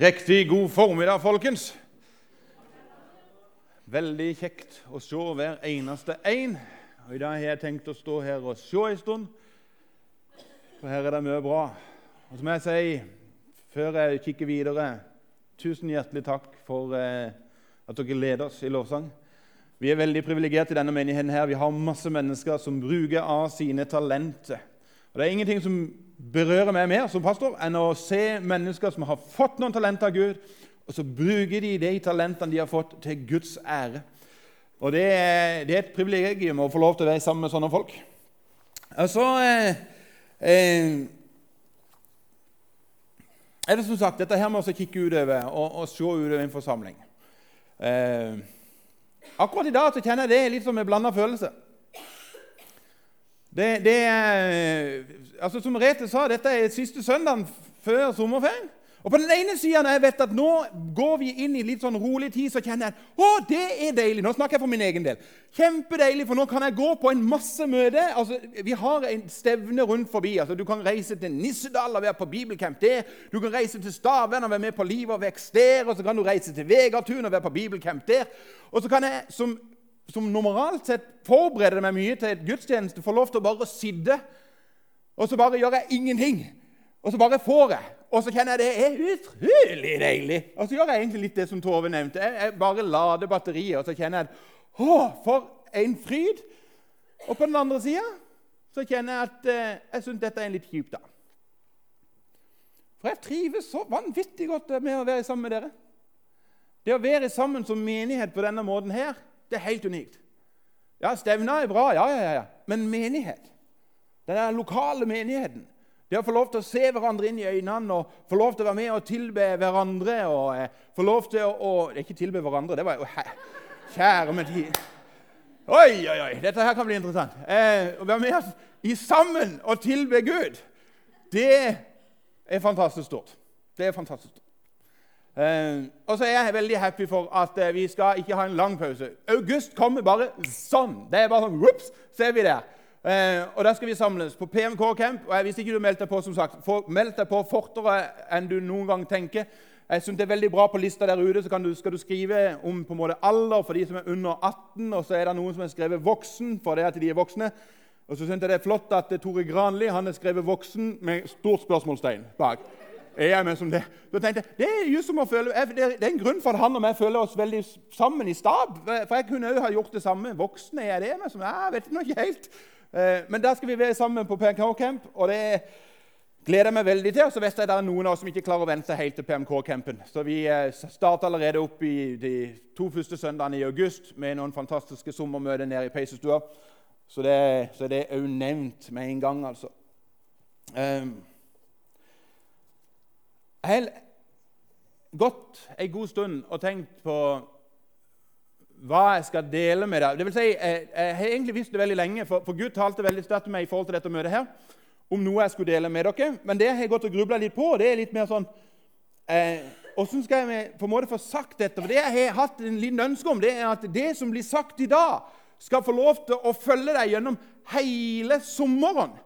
Riktig god formiddag, folkens. Veldig kjekt å se hver eneste en. Og I dag har jeg tenkt å stå her og se en stund, for her er det mye bra. Og så må jeg si, før jeg kikker videre, tusen hjertelig takk for eh, at dere leder oss i lovsang. Vi er veldig privilegerte i denne menigheten. her. Vi har masse mennesker som bruker av sine talenter. Og Det er ingenting som berører meg mer som pastor enn å se mennesker som har fått noen talenter av Gud, og så bruker de de talentene de har fått, til Guds ære. Og Det er, det er et privilegium å få lov til å være sammen med sånne folk. Og så eh, eh, er det som sagt dette her med å kikke utover og, og se utover en forsamling. Eh, akkurat i dag så kjenner jeg det litt som en blanda følelse. Det, det er, altså Som Merete sa, dette er siste søndagen før sommerferien. Og på den ene sida, når jeg vet at nå går vi inn i litt sånn rolig tid, så kjenner jeg å, det er deilig. Nå snakker jeg for min egen del. Kjempedeilig, for nå kan jeg gå på en masse møter. Altså, vi har en stevne rundt forbi. Altså, du kan reise til Nissedal og være på bibelcamp der. Du kan reise til Stavern og være med på Liv og vekst der. Og så kan du reise til Vegatun og være på bibelcamp der. Og så kan jeg som som normalt sett forbereder meg mye til et gudstjeneste, får lov til å bare sitte, og så bare gjør jeg ingenting. Og så bare får jeg. Og så kjenner jeg det er utrolig deilig. Og så gjør jeg egentlig litt det som Tove nevnte. Jeg bare lader batteriet, og så kjenner jeg at Å, for en fryd! Og på den andre sida så kjenner jeg at eh, jeg syns dette er en litt kjip dag. For jeg trives så vanvittig godt med å være sammen med dere. Det å være sammen som menighet på denne måten her, det er helt unikt. Ja, stevner er bra, ja, ja, ja. Men menighet, den lokale menigheten Det å få lov til å se hverandre inn i øynene og få lov til å være med og tilbe hverandre og eh, få lov til å, å Ikke tilbe hverandre, det var jo Kjære med tid. Oi, oi, oi, dette her kan bli interessant. Eh, å være med i sammen og tilbe Gud, det er fantastisk stort. Det er fantastisk stort. Eh, og så er jeg veldig happy for at eh, vi skal ikke ha en lang pause. August kommer bare sånn. Det er bare sånn, whoops, så er vi der. Eh, og Da skal vi samles på PMK Camp. og Hvis ikke du meldte deg på, som sagt, meld deg på fortere enn du noen gang tenker. Jeg synes det er veldig bra På lista der ute så du, skal du skrive om på en måte alder for de som er under 18. Og så er det noen som har skrevet 'voksen' for det at de er voksne. Og så synes jeg det er flott at Tore Granli han har skrevet 'voksen' med stort spørsmålstegn bak er jeg med som det. Da tenkte jeg, Det er jo som å føle, det er en grunn for at han og jeg føler oss veldig sammen i stab. For jeg kunne òg ha gjort det samme. Voksne er det med som Jeg vet ikke helt. Eh, men der skal vi være sammen på PMK Camp, og det gleder jeg meg veldig til. Og Så vet jeg det er noen av oss som ikke klarer å vente seg helt til PMK-campen. Så vi eh, starter allerede opp i de to første søndagene i august med noen fantastiske sommermøter nede i peisestua. Så det, så det er òg nevnt med en gang, altså. Um, jeg har gått en god stund og tenkt på hva jeg skal dele med deg. Det vil si, jeg, jeg har egentlig visst det veldig lenge, for, for Gud talte veldig sterkt til meg i forhold til dette møtet her, om noe jeg skulle dele med dere. Men det jeg har gått og grubla litt på, det er litt mer sånn eh, Hvordan skal jeg på en måte få sagt dette? For Det jeg har hatt en liten ønske om, det er at det som blir sagt i dag, skal få lov til å følge deg gjennom hele sommeren.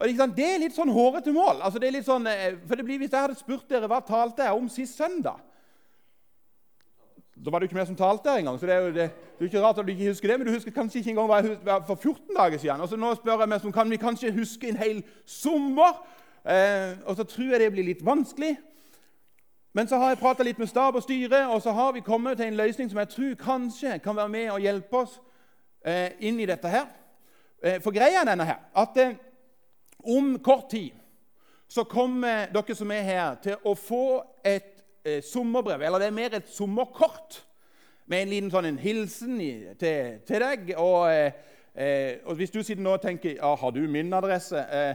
Og Det er litt sånn hårete mål. Altså, det er litt sånn, eh, for det blir, Hvis jeg hadde spurt dere hva talte jeg om sist søndag Da var det jo ikke mer som talte der engang. så det er jo det, det ikke rart at du ikke husker det, Men du husker kanskje ikke engang hva jeg var for 14 dager siden. Og så nå spør jeg meg som kan vi kanskje huske en hel sommer. Eh, og så tror jeg det blir litt vanskelig. Men så har jeg prata litt med stab og styre, og så har vi kommet til en løsning som jeg tror kanskje kan være med og hjelpe oss eh, inn i dette her. Eh, for greia denne her, at eh, om kort tid så kommer dere som er her, til å få et eh, sommerbrev, eller det er mer et sommerkort, med en liten sånn en hilsen i, til, til, deg. Og, eh, eh, og, Hvis du sitter nå og tenker ja, 'Har du min adresse?' Eh,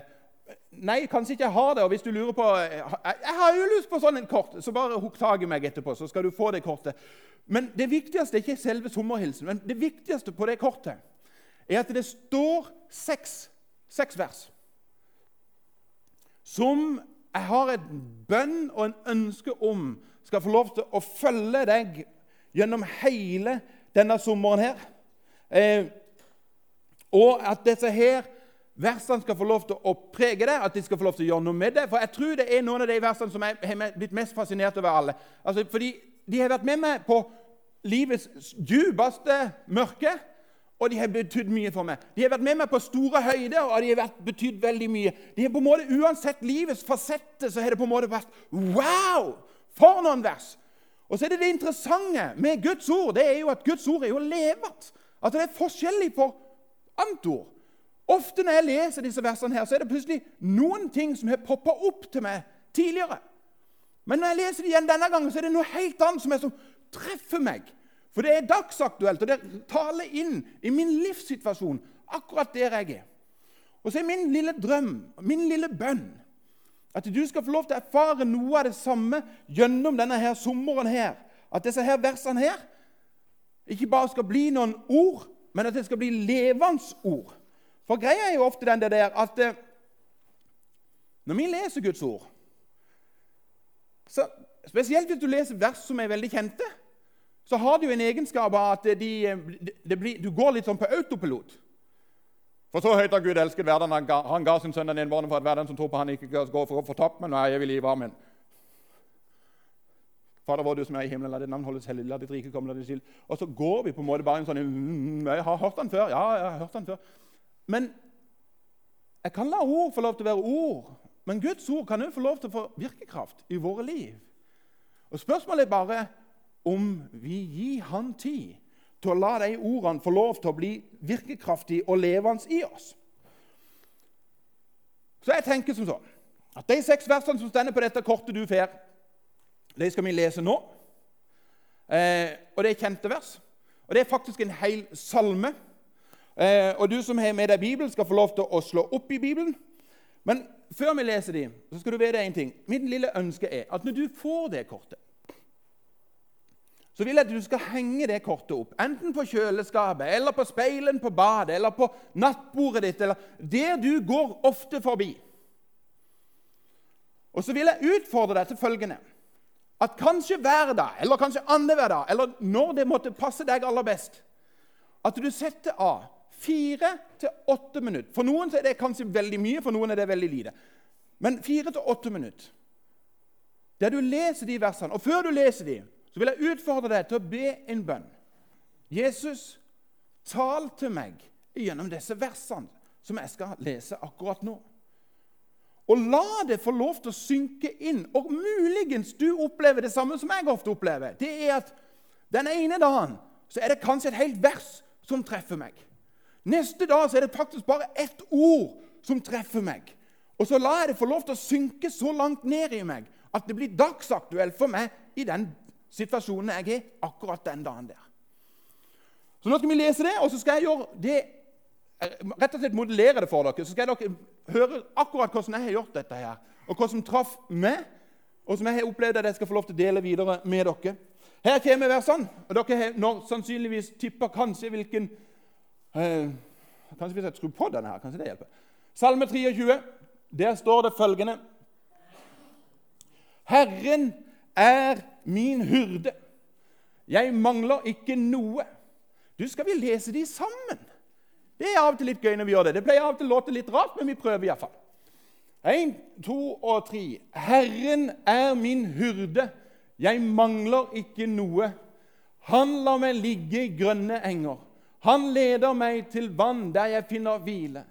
nei, kanskje ikke jeg har det. Og hvis du lurer på 'Jeg har jo lyst på sånn en kort', så bare hukk tak i meg etterpå, så skal du få det kortet. Men det viktigste er ikke selve sommerhilsen. Men det viktigste på det kortet er at det står seks, seks vers som jeg har et bønn og en ønske om skal få lov til å følge deg gjennom hele denne sommeren her. Eh, og at disse her versene skal få lov til å prege deg, at de skal få lov til å gjøre noe med det. For jeg tror det er noen av de versene som jeg har blitt mest fascinert over alle. Altså, fordi de har vært med meg på livets dypeste mørke, og de har betydd mye for meg. De har vært med meg på store høyder, og de har betydd veldig mye. De har på en måte, Uansett livets fasetter så har det på en måte vært Wow! For noen vers! Og så er det det interessante med Guds ord det er jo at Guds ord er jo levende. At det er forskjellig på annet ord. Ofte når jeg leser disse versene, her, så er det plutselig noen ting som har poppa opp til meg tidligere. Men når jeg leser det igjen denne gangen, så er det noe helt annet som, er som treffer meg. For det er dagsaktuelt, og det taler inn i min livssituasjon, akkurat der jeg er. Og så er min lille drøm, min lille bønn, at du skal få lov til å erfare noe av det samme gjennom denne her sommeren her. At disse her versene her ikke bare skal bli noen ord, men at det skal bli levende ord. For greia er jo ofte den der at eh, når vi leser Guds ord så Spesielt hvis du leser vers som er veldig kjente, så har det jo en egenskap av at de, de blir, du går litt sånn på autopilot. For så høyt har Gud elsket verden, han ga, han ga sin sønn den enbårne for at verden som tror på han ikke går for, for tapt, men er vil gi varmen. Fader vår, du som er i himmelen, la ditt navn holdes hellig, la ditt rike komme, la ditt skyld. Og så går vi på en måte bare en sånn mm, Jeg har hørt den før. Ja, jeg har hørt den før. Men jeg kan la ord få lov til å være ord. Men Guds ord kan jo få lov til å få virkekraft i våre liv. Og Spørsmålet er bare om vi gir Han tid til å la de ordene få lov til å bli virkekraftige og levende i oss. Så jeg tenker som sånn at de seks versene som stender på dette kortet du får, de skal vi lese nå. Eh, og Det er kjente vers. Og Det er faktisk en hel salme. Eh, og Du som har med deg Bibelen, skal få lov til å slå opp i Bibelen. Men før vi leser dem, så skal du vite en ting. Mitt lille ønske er at når du får det kortet, så vil jeg at du skal henge det kortet opp. Enten på kjøleskapet, eller på speilen på badet, eller på nattbordet ditt, eller der du går ofte forbi. Og så vil jeg utfordre deg til følgende at kanskje hver dag, eller kanskje annenhver dag, eller når det måtte passe deg aller best, at du setter av fire til åtte minutter. For noen er det kanskje veldig mye, for noen er det veldig lite. Men fire til åtte minutter der du leser de versene. Og før du leser de, så vil jeg utfordre deg til å be en bønn. Jesus, tal til meg gjennom disse versene som jeg skal lese akkurat nå. Og la det få lov til å synke inn. Og muligens du opplever det samme som jeg ofte opplever. Det er at Den ene dagen så er det kanskje et helt vers som treffer meg. Neste dag så er det faktisk bare ett ord som treffer meg. Og så lar jeg det få lov til å synke så langt ned i meg at det blir dagsaktuelt for meg i den situasjonen jeg er akkurat den dagen der. Så Nå skal vi lese det, og så skal jeg gjøre det rett og slett modellere det for dere, så skal dere høre akkurat hvordan jeg har gjort dette her, og hva som traff meg, og som jeg har opplevd at jeg skal få lov til å dele videre med dere. Her kommer versene, og dere har nå sannsynligvis tippa kanskje hvilken eh, Kanskje hvis jeg skrur på denne her, kanskje det hjelper. Salme 23, der står det følgende Herren er min hyrde. Jeg mangler ikke noe. Du, skal vi lese de sammen? Det er av og til litt gøy når vi gjør det. Det pleier av og til å låte litt rart, men vi prøver iallfall. Én, to og tre. Herren er min hyrde, jeg mangler ikke noe. Han lar meg ligge i grønne enger. Han leder meg til vann der jeg finner hvile.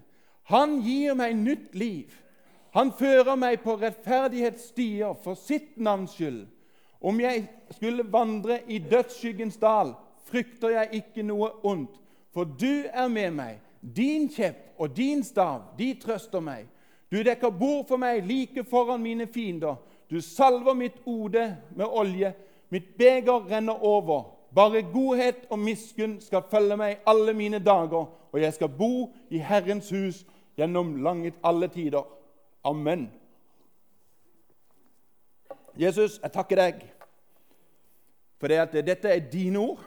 Han gir meg nytt liv. Han fører meg på rettferdighetsstier for sitt navns skyld. Om jeg skulle vandre i dødsskyggens dal, frykter jeg ikke noe ondt for du er med meg. Din kjepp og din stav, de trøster meg. Du dekker bord for meg like foran mine fiender. Du salver mitt ode med olje. Mitt beger renner over. Bare godhet og miskunn skal følge meg alle mine dager, og jeg skal bo i Herrens hus gjennom lange, alle tider. Amen. Jesus, jeg takker deg for det at dette er dine ord.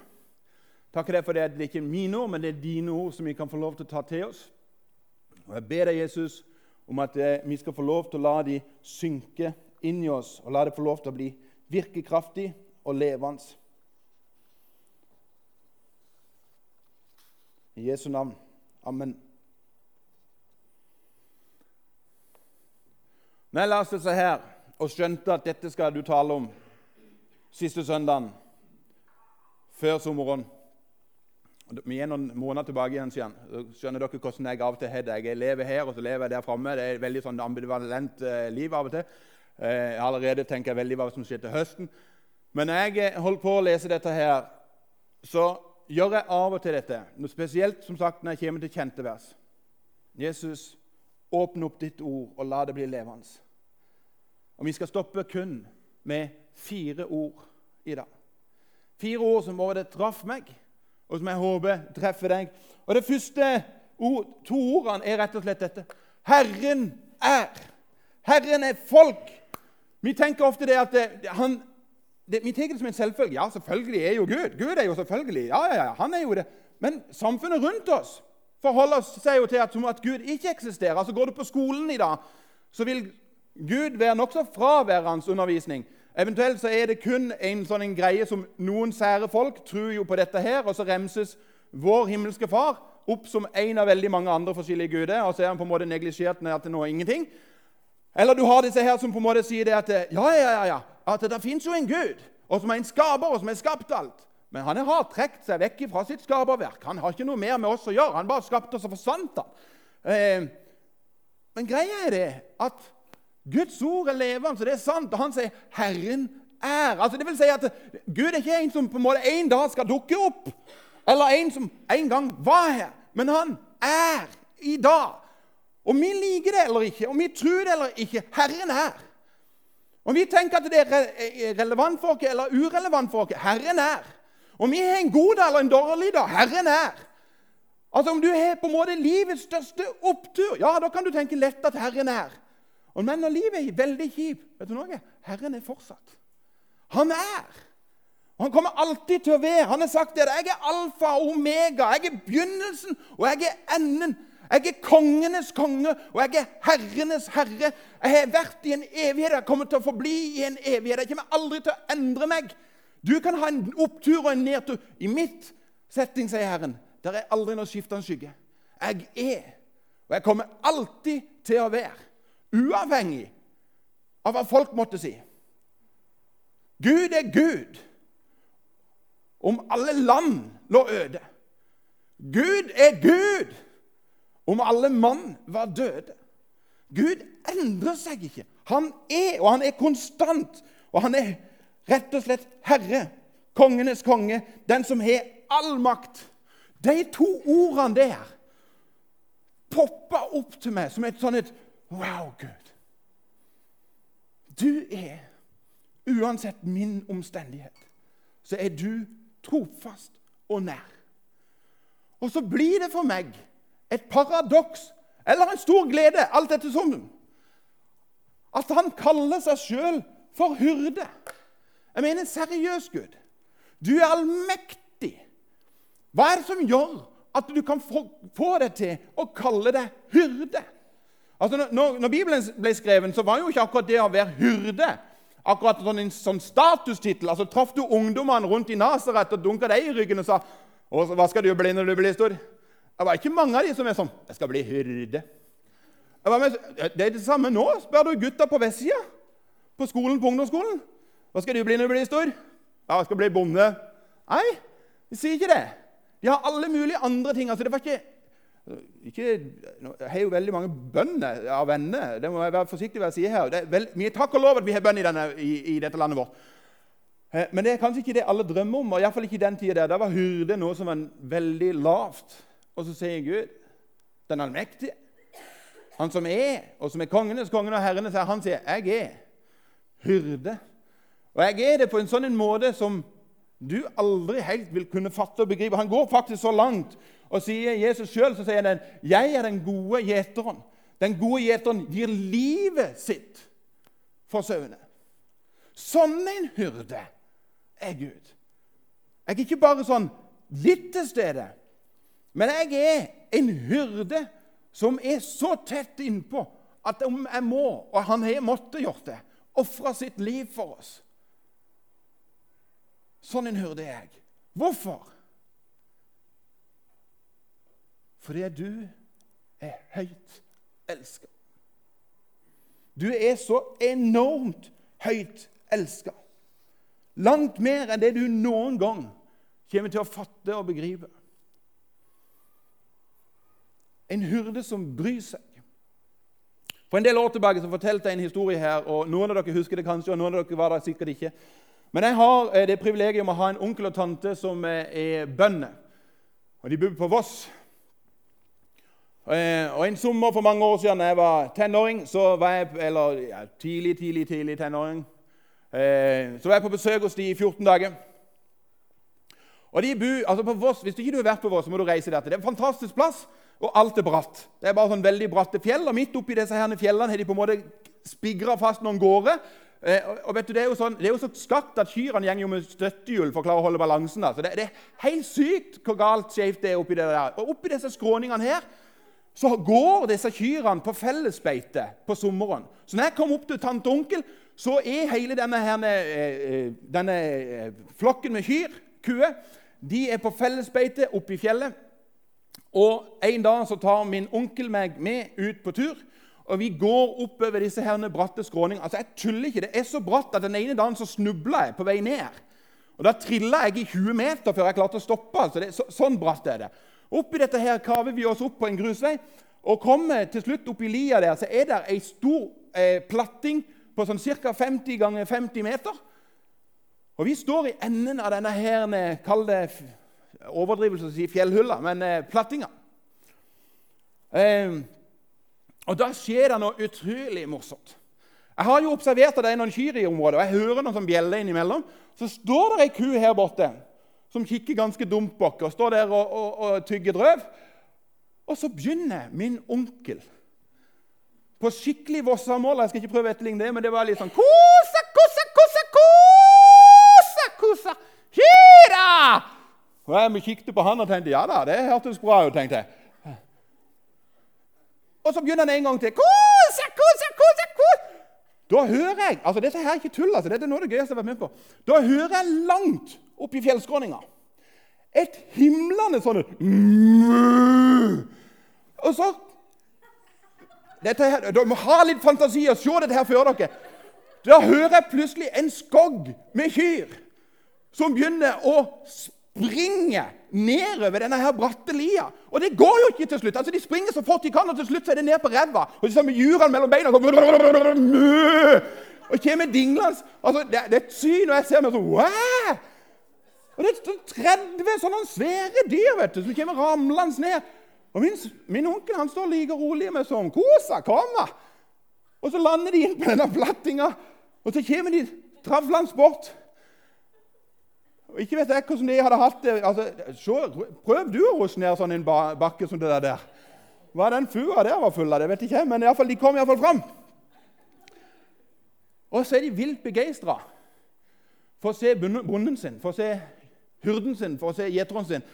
Takk for det at det ikke er mine ord, men det er dine ord som vi kan få lov til å ta til oss. Og Jeg ber deg, Jesus, om at eh, vi skal få lov til å la de synke inn i oss, og la det få lov til å bli virkekraftig og levende. I Jesu navn. Amen. Når jeg leste seg her og skjønte at dette skal du tale om siste søndagen før sommeren Vi er noen måneder tilbake igjen, så Skjønner dere hvordan jeg av og til har det? Jeg lever her, og så lever jeg der framme. Det er et veldig sånn ambivalent eh, liv av og til. Eh, allerede tenker jeg veldig hva som skjer til høsten. Men når jeg eh, holder på å lese dette her, så gjør jeg av og til dette. Noe Spesielt som sagt når jeg kommer til kjente vers. Jesus, åpne opp ditt ord og la det bli levende. Og vi skal stoppe kun med fire ord i dag. Fire ord som både traff meg, og som jeg håper treffer deg. Og Det første to ordene er rett og slett dette. Herren er. Herren er folk. Vi tenker ofte det at det, han, det, Vi tenker det som en selvfølge. Ja, selvfølgelig er jo Gud. Gud er jo selvfølgelig. Ja, ja, ja, han er jo det. Men samfunnet rundt oss forholder seg jo til at, at Gud ikke eksisterer. Altså Går du på skolen i dag, så vil Gud være nokså fraværende undervisning. Eventuelt så er det kun en sånn en greie som noen sære folk tror jo på dette her, og så remses vår himmelske Far opp som en av veldig mange andre forskjellige guder, og så er han på en måte neglisjert ned til noe ingenting. Eller du har disse her som på en måte sier det at ja, ja, ja, ja, at det fins jo en Gud, og som er en skaper, og som har skapt alt. Men han har trukket seg vekk fra sitt skaperverk. Han har ikke noe mer med oss å gjøre. Han bare skapte, oss og forsvant. Eh, men greia er det at Guds ord er levende, så det er sant. Og han sier 'Herren er'. Altså, det vil si at Gud er ikke en som på en måte en dag skal dukke opp, eller en som en gang var her. Men han er i dag. Om vi liker det eller ikke, om vi tror det eller ikke Herren er. Om vi tenker at det er relevant for oss eller urelevant for oss Herren er. Om vi har en god dag eller en dårlig dag Herren er. Altså Om du har på en måte livets største opptur, ja, da kan du tenke lett at Herren er. Men når livet er veldig kjipt, vet du noe? Herren er fortsatt. Han er. Han kommer alltid til å være. Han har sagt det. 'jeg er alfa og omega'. 'Jeg er begynnelsen, og jeg er enden'. 'Jeg er kongenes konge, og jeg er herrenes herre'. 'Jeg har vært i en evighet, jeg kommer til å forbli i en evighet.' 'Jeg kommer aldri til å endre meg.' Du kan ha en opptur og en nedtur. I mitt setting, sier Herren, der er aldri noe skiftende skygge. Jeg er, og jeg kommer alltid til å være uavhengig av hva folk måtte si. Gud er Gud om alle land lå øde. Gud er Gud om alle mann var døde. Gud endrer seg ikke. Han er, og han er konstant. Og han er rett og slett herre, kongenes konge, den som har all makt. De to ordene der poppa opp til meg som et sånn et Wow, Gud. Du er, uansett min omstendighet, så er du trofast og nær. Og så blir det for meg et paradoks eller en stor glede, alt etter som, at han kaller seg sjøl for hyrde. Jeg mener seriøst, Gud. Du er allmektig. Hva er det som gjør at du kan få, få deg til å kalle deg hyrde? Altså, når, når, Bibelen ble skrevet, så var jo ikke akkurat det å være hyrde akkurat sånn en sånn statustittel. Altså, Traff du ungdommene rundt i Nasaret og dunka dem i ryggen og sa og hva skal du bli når du blir stor? Det var ikke mange av de som er sånn 'Jeg skal bli hyrde'. Det er det samme nå. Spør du gutta på vestsida på skolen på ungdomsskolen. 'Hva skal du bli når du blir stor?' 'Ja, jeg skal bli bonde.' Nei, de sier ikke det. De har alle mulige andre ting. Altså, det var ikke ikke, jeg har jo veldig mange bønder av venner. Det må jeg være forsiktig med å si her. Det er vel, vi takk og lov at vi har bønder i, i, i, dette landet vårt. Eh, men det er kanskje ikke det alle drømmer om. og i fall ikke den tiden der. Da var hyrde noe som var veldig lavt. Og så sier Gud, den allmektige, han som er, og som er kongenes kongen og herrenes herre, han sier 'Jeg er hyrde'. Og jeg er det på en sånn måte som du aldri helt vil kunne fatte og begripe. Han går faktisk så langt og sier Jesus sjøl, så sier han 'Jeg er den gode gjeteren'. Den gode gjeteren gir livet sitt for sauene. Sånn en hyrde er Gud. Jeg er ikke bare sånn litt til stede, men jeg er en hyrde som er så tett innpå at om jeg må, og han har måttet gjort det, ofre sitt liv for oss Sånn en hyrde er jeg. Hvorfor? Fordi du er høyt elska. Du er så enormt høyt elska. Langt mer enn det du noen gang kommer til å fatte og begripe. En hyrde som bryr seg. For en del år tilbake så fortalte jeg en historie her, og noen av dere husker det kanskje, og noen av dere var der sikkert ikke. Men jeg har eh, det privilegiet å ha en onkel og tante som eh, er bønder. Og De bor på Voss. Eh, og En sommer for mange år siden da jeg var tenåring, så var jeg, eller ja, tidlig, tidlig, tidlig tenåring, så var jeg på besøk hos de i 14 dager. Og de bu, altså på Voss, Hvis ikke har vært på Voss, så må du reise der til. Det er en fantastisk plass og alt er bratt. Det er bare sånn veldig bratte fjell, og midt oppi disse her fjellene har de på en måte spigra fast noen gårder. Eh, og vet du, Det er jo, sånn, det er jo så skakt at kyrne går med støttehjul for å klare å holde balansen. Altså. Det, det, er helt sykt hvor galt skjevt det er oppi det der. Og oppi disse skråningene her så går disse kyrne på fellesbeite på sommeren. Så når jeg kommer opp til tante og onkel, så er hele denne, her, eh, eh, denne flokken med kyr, kuer, de er på fellesbeite oppe i fjellet. Og En dag så tar min onkel meg med ut på tur. og Vi går oppover disse herne bratte skråningene. Altså, jeg tuller ikke. Det er så bratt at den ene dagen så snubla jeg på vei ned. Og Da trilla jeg i 20 meter før jeg klarte å stoppe. altså det, så, Sånn bratt er det. Oppi dette her kaver vi oss opp på en grusvei. Og kommer til slutt oppi lia der, så er det ei stor eh, platting på sånn ca. 50 ganger 50 meter. Og vi står i enden av denne her, kall det overdrivelse å si fjellhylla, men eh, plattinga. Eh, og Da skjer det noe utrolig morsomt. Jeg har jo observert at det er noen kyr i området, og jeg hører noen som bjeller innimellom. Så står det ei ku her borte som kikker ganske dumt bak og står der og, og, og tygger drøv. Og så begynner min onkel på skikkelig Vossamål Jeg skal ikke prøve å etterligne det, men det var litt sånn Kosa, kosa, kosa, kosa, kosa, hira! Og jeg kikket på han og tenkte ja da, det hørtes bra ut. tenkte jeg. Og så begynner han en gang til. kose, kose. Da hører jeg altså Dette her er ikke tull. altså, dette er noe av det gøyeste jeg har vært med på. Da hører jeg langt oppe i fjellskråninga et himlende sånn Og så dette her, Dere må ha litt fantasi og se dette her før dere. Da hører jeg plutselig en skogg med kyr som begynner å spille springer nedover denne her bratte lia. Og det går jo ikke til slutt. Altså, De springer så fort de kan, og til slutt så er det ned på ræva. Og så med hjulene mellom beina så, Og kommer dinglende. Altså, det, det, er et syn, og jeg ser meg sånn! Og det er 30 sånne svære dyr vet du, som kommer ramlende ned. Og min, min, onkel han står like rolig med sånn Kosa, kom, da! Og så lander de inn på denne plattinga, og så kommer de travlende bort. Og Ikke vet jeg hvordan de hadde hatt det. Altså, så, prøv du å ruste ned sånn en bakke som det der. Hva den fua der var full av, det vet jeg ikke, men i fall, de kom iallfall fram. Og så er de vilt begeistra for å se bonden sin, for å se hyrden sin, for å se gjeteren sin.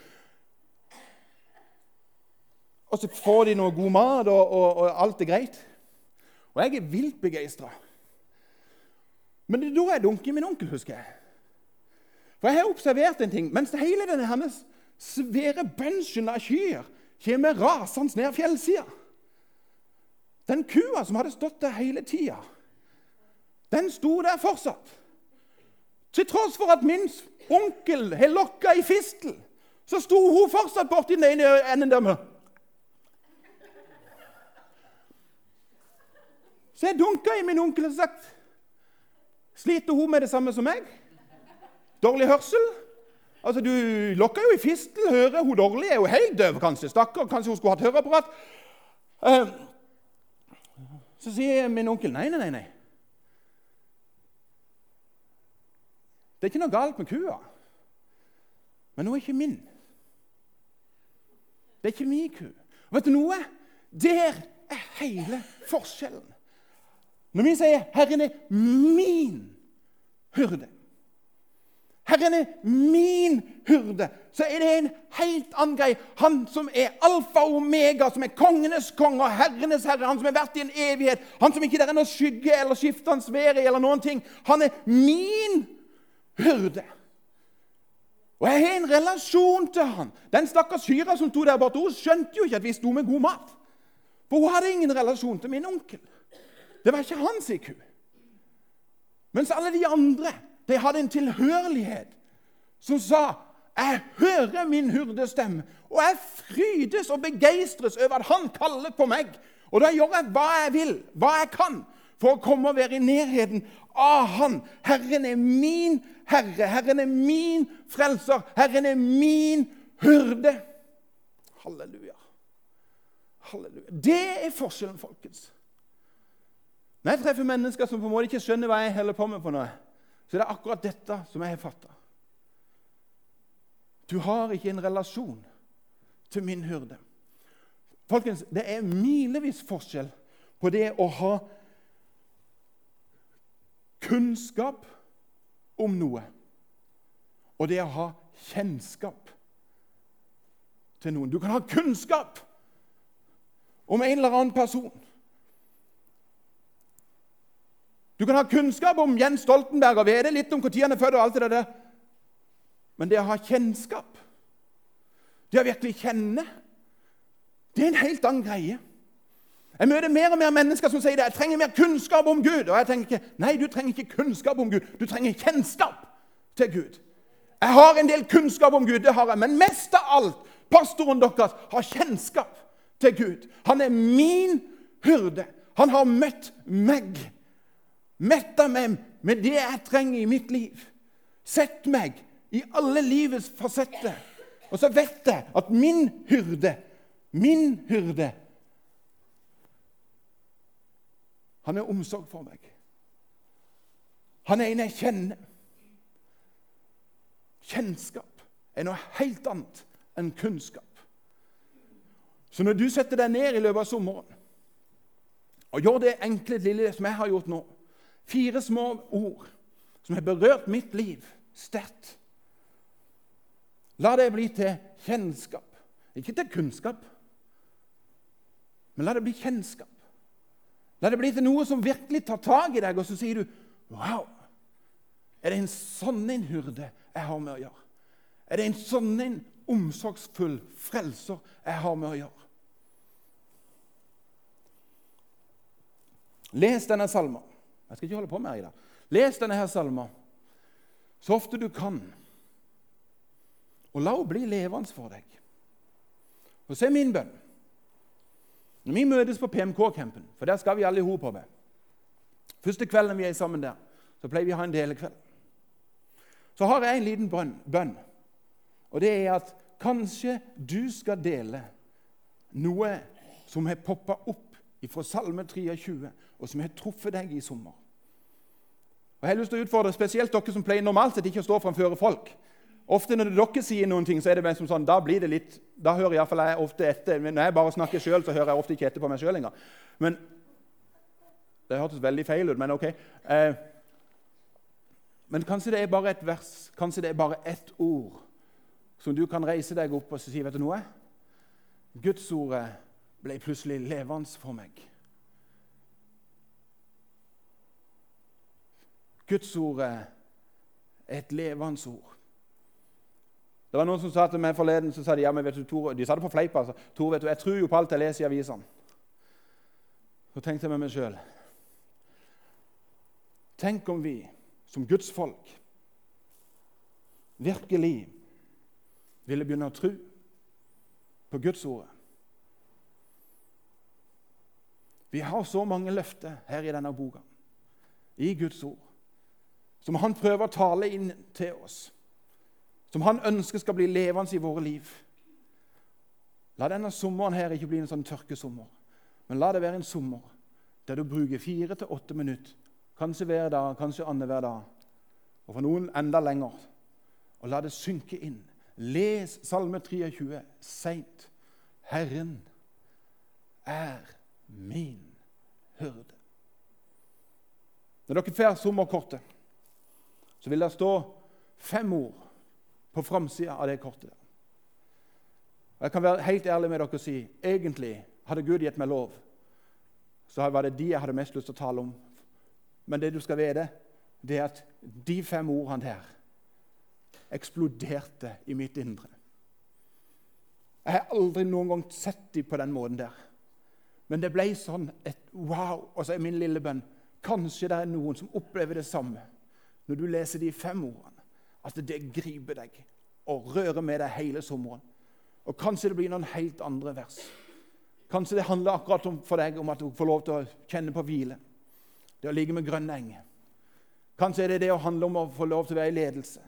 Og så får de noe god mat, og, og, og alt er greit. Og jeg er vilt begeistra. Men det er da jeg dunker min onkel, husker jeg. For jeg har observert en ting. Mens hele denne hennes svære bunchen av kyr kommer rasende ned fjellsida Den kua som hadde stått der hele tida, den sto der fortsatt. Til tross for at min onkel har lokka i fistel, så sto hun fortsatt borti den ene enden der med Så jeg dunka i min onkel og sagt Sliter hun med det samme som meg? Dårlig hørsel? Altså, Du lokker jo i fistel. Hører hun dårlig? Er jo helt døv, kanskje. Stakkar, kanskje hun skulle hatt høreapparat. Uh, så sier min onkel nei, nei, nei. nei. Det er ikke noe galt med kua, men hun er ikke min. Det er ikke min ku. Vet du noe? Der er hele forskjellen. Når vi sier 'Herren er min hyrde', Herren er min hurde. så er det en helt annen greie. Han som er alfa og omega, som er kongenes konge og herrenes herre, han som har vært i en evighet, han som ikke der er noe skygge eller skiftende vær i, eller noen ting. Han er min hurde. Og jeg har en relasjon til han. Den stakkars hyra som sto der borte, hun skjønte jo ikke at vi sto med god mat. For hun hadde ingen relasjon til min onkel. Det var ikke hans IQ. Mens alle de andre de hadde en tilhørighet som sa jeg hører min hurdestemme, og jeg frydes og begeistres over at han kaller på meg. Og da gjør jeg hva jeg vil, hva jeg kan, for å komme og være i nærheten av Han. Herren er min herre, Herren er min frelser, Herren er min hyrde. Halleluja. Halleluja. Det er forskjellen, folkens. Når jeg treffer mennesker som på en måte ikke skjønner hva jeg holder på med, på noe, så det er akkurat dette som jeg har fatta. Du har ikke en relasjon til min hyrde. Folkens, det er milevis forskjell på det å ha kunnskap om noe og det å ha kjennskap til noen. Du kan ha kunnskap om en eller annen person. Du kan ha kunnskap om Jens Stoltenberg og vite litt om når han er født. og alt det der. Men det å ha kjennskap, det å virkelig kjenne, det er en helt annen greie. Jeg møter mer og mer mennesker som sier det. 'Jeg trenger mer kunnskap om Gud.' Og jeg tenker ikke nei, du trenger ikke kunnskap om Gud. Du trenger kjennskap til Gud. Jeg har en del kunnskap om Gud, det har jeg, men mest av alt pastoren deres har kjennskap til Gud. Han er min hyrde. Han har møtt meg Metta meg med det jeg trenger i mitt liv. Sett meg i alle livets fasetter. Og så vet jeg at min hyrde, min hyrde Han er omsorg for meg. Han er en jeg kjenner. Kjennskap er noe helt annet enn kunnskap. Så når du setter deg ned i løpet av sommeren og gjør det enkle lille som jeg har gjort nå Fire små ord som har berørt mitt liv sterkt. La det bli til kjennskap. Ikke til kunnskap, men la det bli kjennskap. La det bli til noe som virkelig tar tak i deg, og så sier du Wow! Er det en sånn en hurde jeg har med å gjøre? Er det en sånn en omsorgsfull frelser jeg har med å gjøre? Les denne salmen. Jeg skal ikke holde på mer i dag. Les denne her salmen så ofte du kan, og la henne bli levende for deg. Og så er min bønn Når vi møtes på PMK-campen, for der skal vi alle i hop med Første kvelden vi er sammen der, så pleier vi å ha en delekveld. Så har jeg en liten bønn, og det er at kanskje du skal dele noe som har poppa opp fra Salme 23, og som har truffet deg i sommer. Og Jeg har lyst til å utfordre spesielt dere som pleier normalt sett ikke å stå framfor folk. Ofte når dere sier noen ting, så er det som sånn, da blir det litt, da hører jeg, jeg ofte etter. Men når jeg bare snakker sjøl, så hører jeg ofte ikke etter på meg sjøl engang. Men, Det hørtes veldig feil ut, men ok. Eh, men kanskje det er bare et vers, kanskje det er bare ett ord som du kan reise deg opp og si vet du noe? Gudsordet ble plutselig levende for meg. Gudsordet er et levende ord. Det var Noen som sa til meg forleden så sa de, ja, men vet du, Tor, de sa det på fleip. altså, Tor, vet du, jeg tror jo på alt jeg leser i avisene. Så tenkte jeg med meg sjøl Tenk om vi som Guds folk virkelig ville begynne å tro på Guds ordet. Vi har så mange løfter her i denne boka, i Guds ord som han prøver å tale inn til oss, som han ønsker skal bli levende i våre liv. La denne sommeren her ikke bli en sånn tørkesommer, men la det være en sommer der du bruker fire til åtte minutter, kanskje hver dag, kanskje annenhver dag, og for noen enda lenger, og la det synke inn. Les Salme 23 seint. Herren er min hyrde. Når dere får sommerkortet så vil det stå fem ord på framsida av det kortet. Og Jeg kan være helt ærlig med dere og si egentlig hadde Gud gitt meg lov, så var det de jeg hadde mest lyst til å tale om. Men det du skal vite, det er at de fem ordene der eksploderte i mitt indre. Jeg har aldri noen gang sett dem på den måten der. Men det ble sånn et wow. Og så er min lille bønn Kanskje det er noen som opplever det samme når du leser de fem ordene. At det griper deg og rører med deg hele sommeren. Og kanskje det blir noen helt andre vers. Kanskje det handler akkurat om, for deg om at du får lov til å kjenne på hvile. Det å ligge med grønne enger. Kanskje er det det å handle om å få lov til å være i ledelse.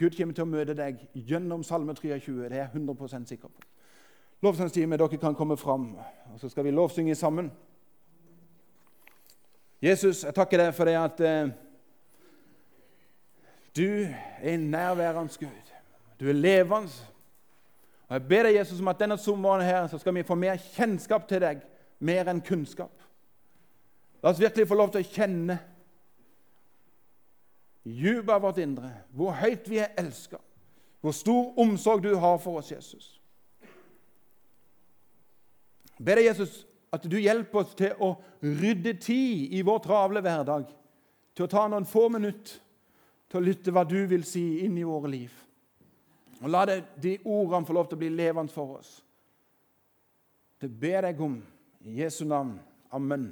Gud kommer til å møte deg gjennom Salme 23. Det er jeg 100% sikker på. Lovsangstime, dere kan komme fram, og så skal vi lovsynge sammen. Jesus, jeg takker deg for det at eh, du er en nærværende Gud. Du er levende. Og Jeg ber deg, Jesus, om at denne sommeren her så skal vi få mer kjennskap til deg, mer enn kunnskap. La oss virkelig få lov til å kjenne dypet av vårt indre hvor høyt vi er elska, hvor stor omsorg du har for oss, Jesus. Jeg ber deg, Jesus, at du hjelper oss til å rydde tid i vår travle hverdag, til å ta noen få minutter til å lytte hva du vil si inn i våre liv. Og La det, de ordene få lov til å bli levende for oss. Det ber jeg om i Jesu navn. Amen.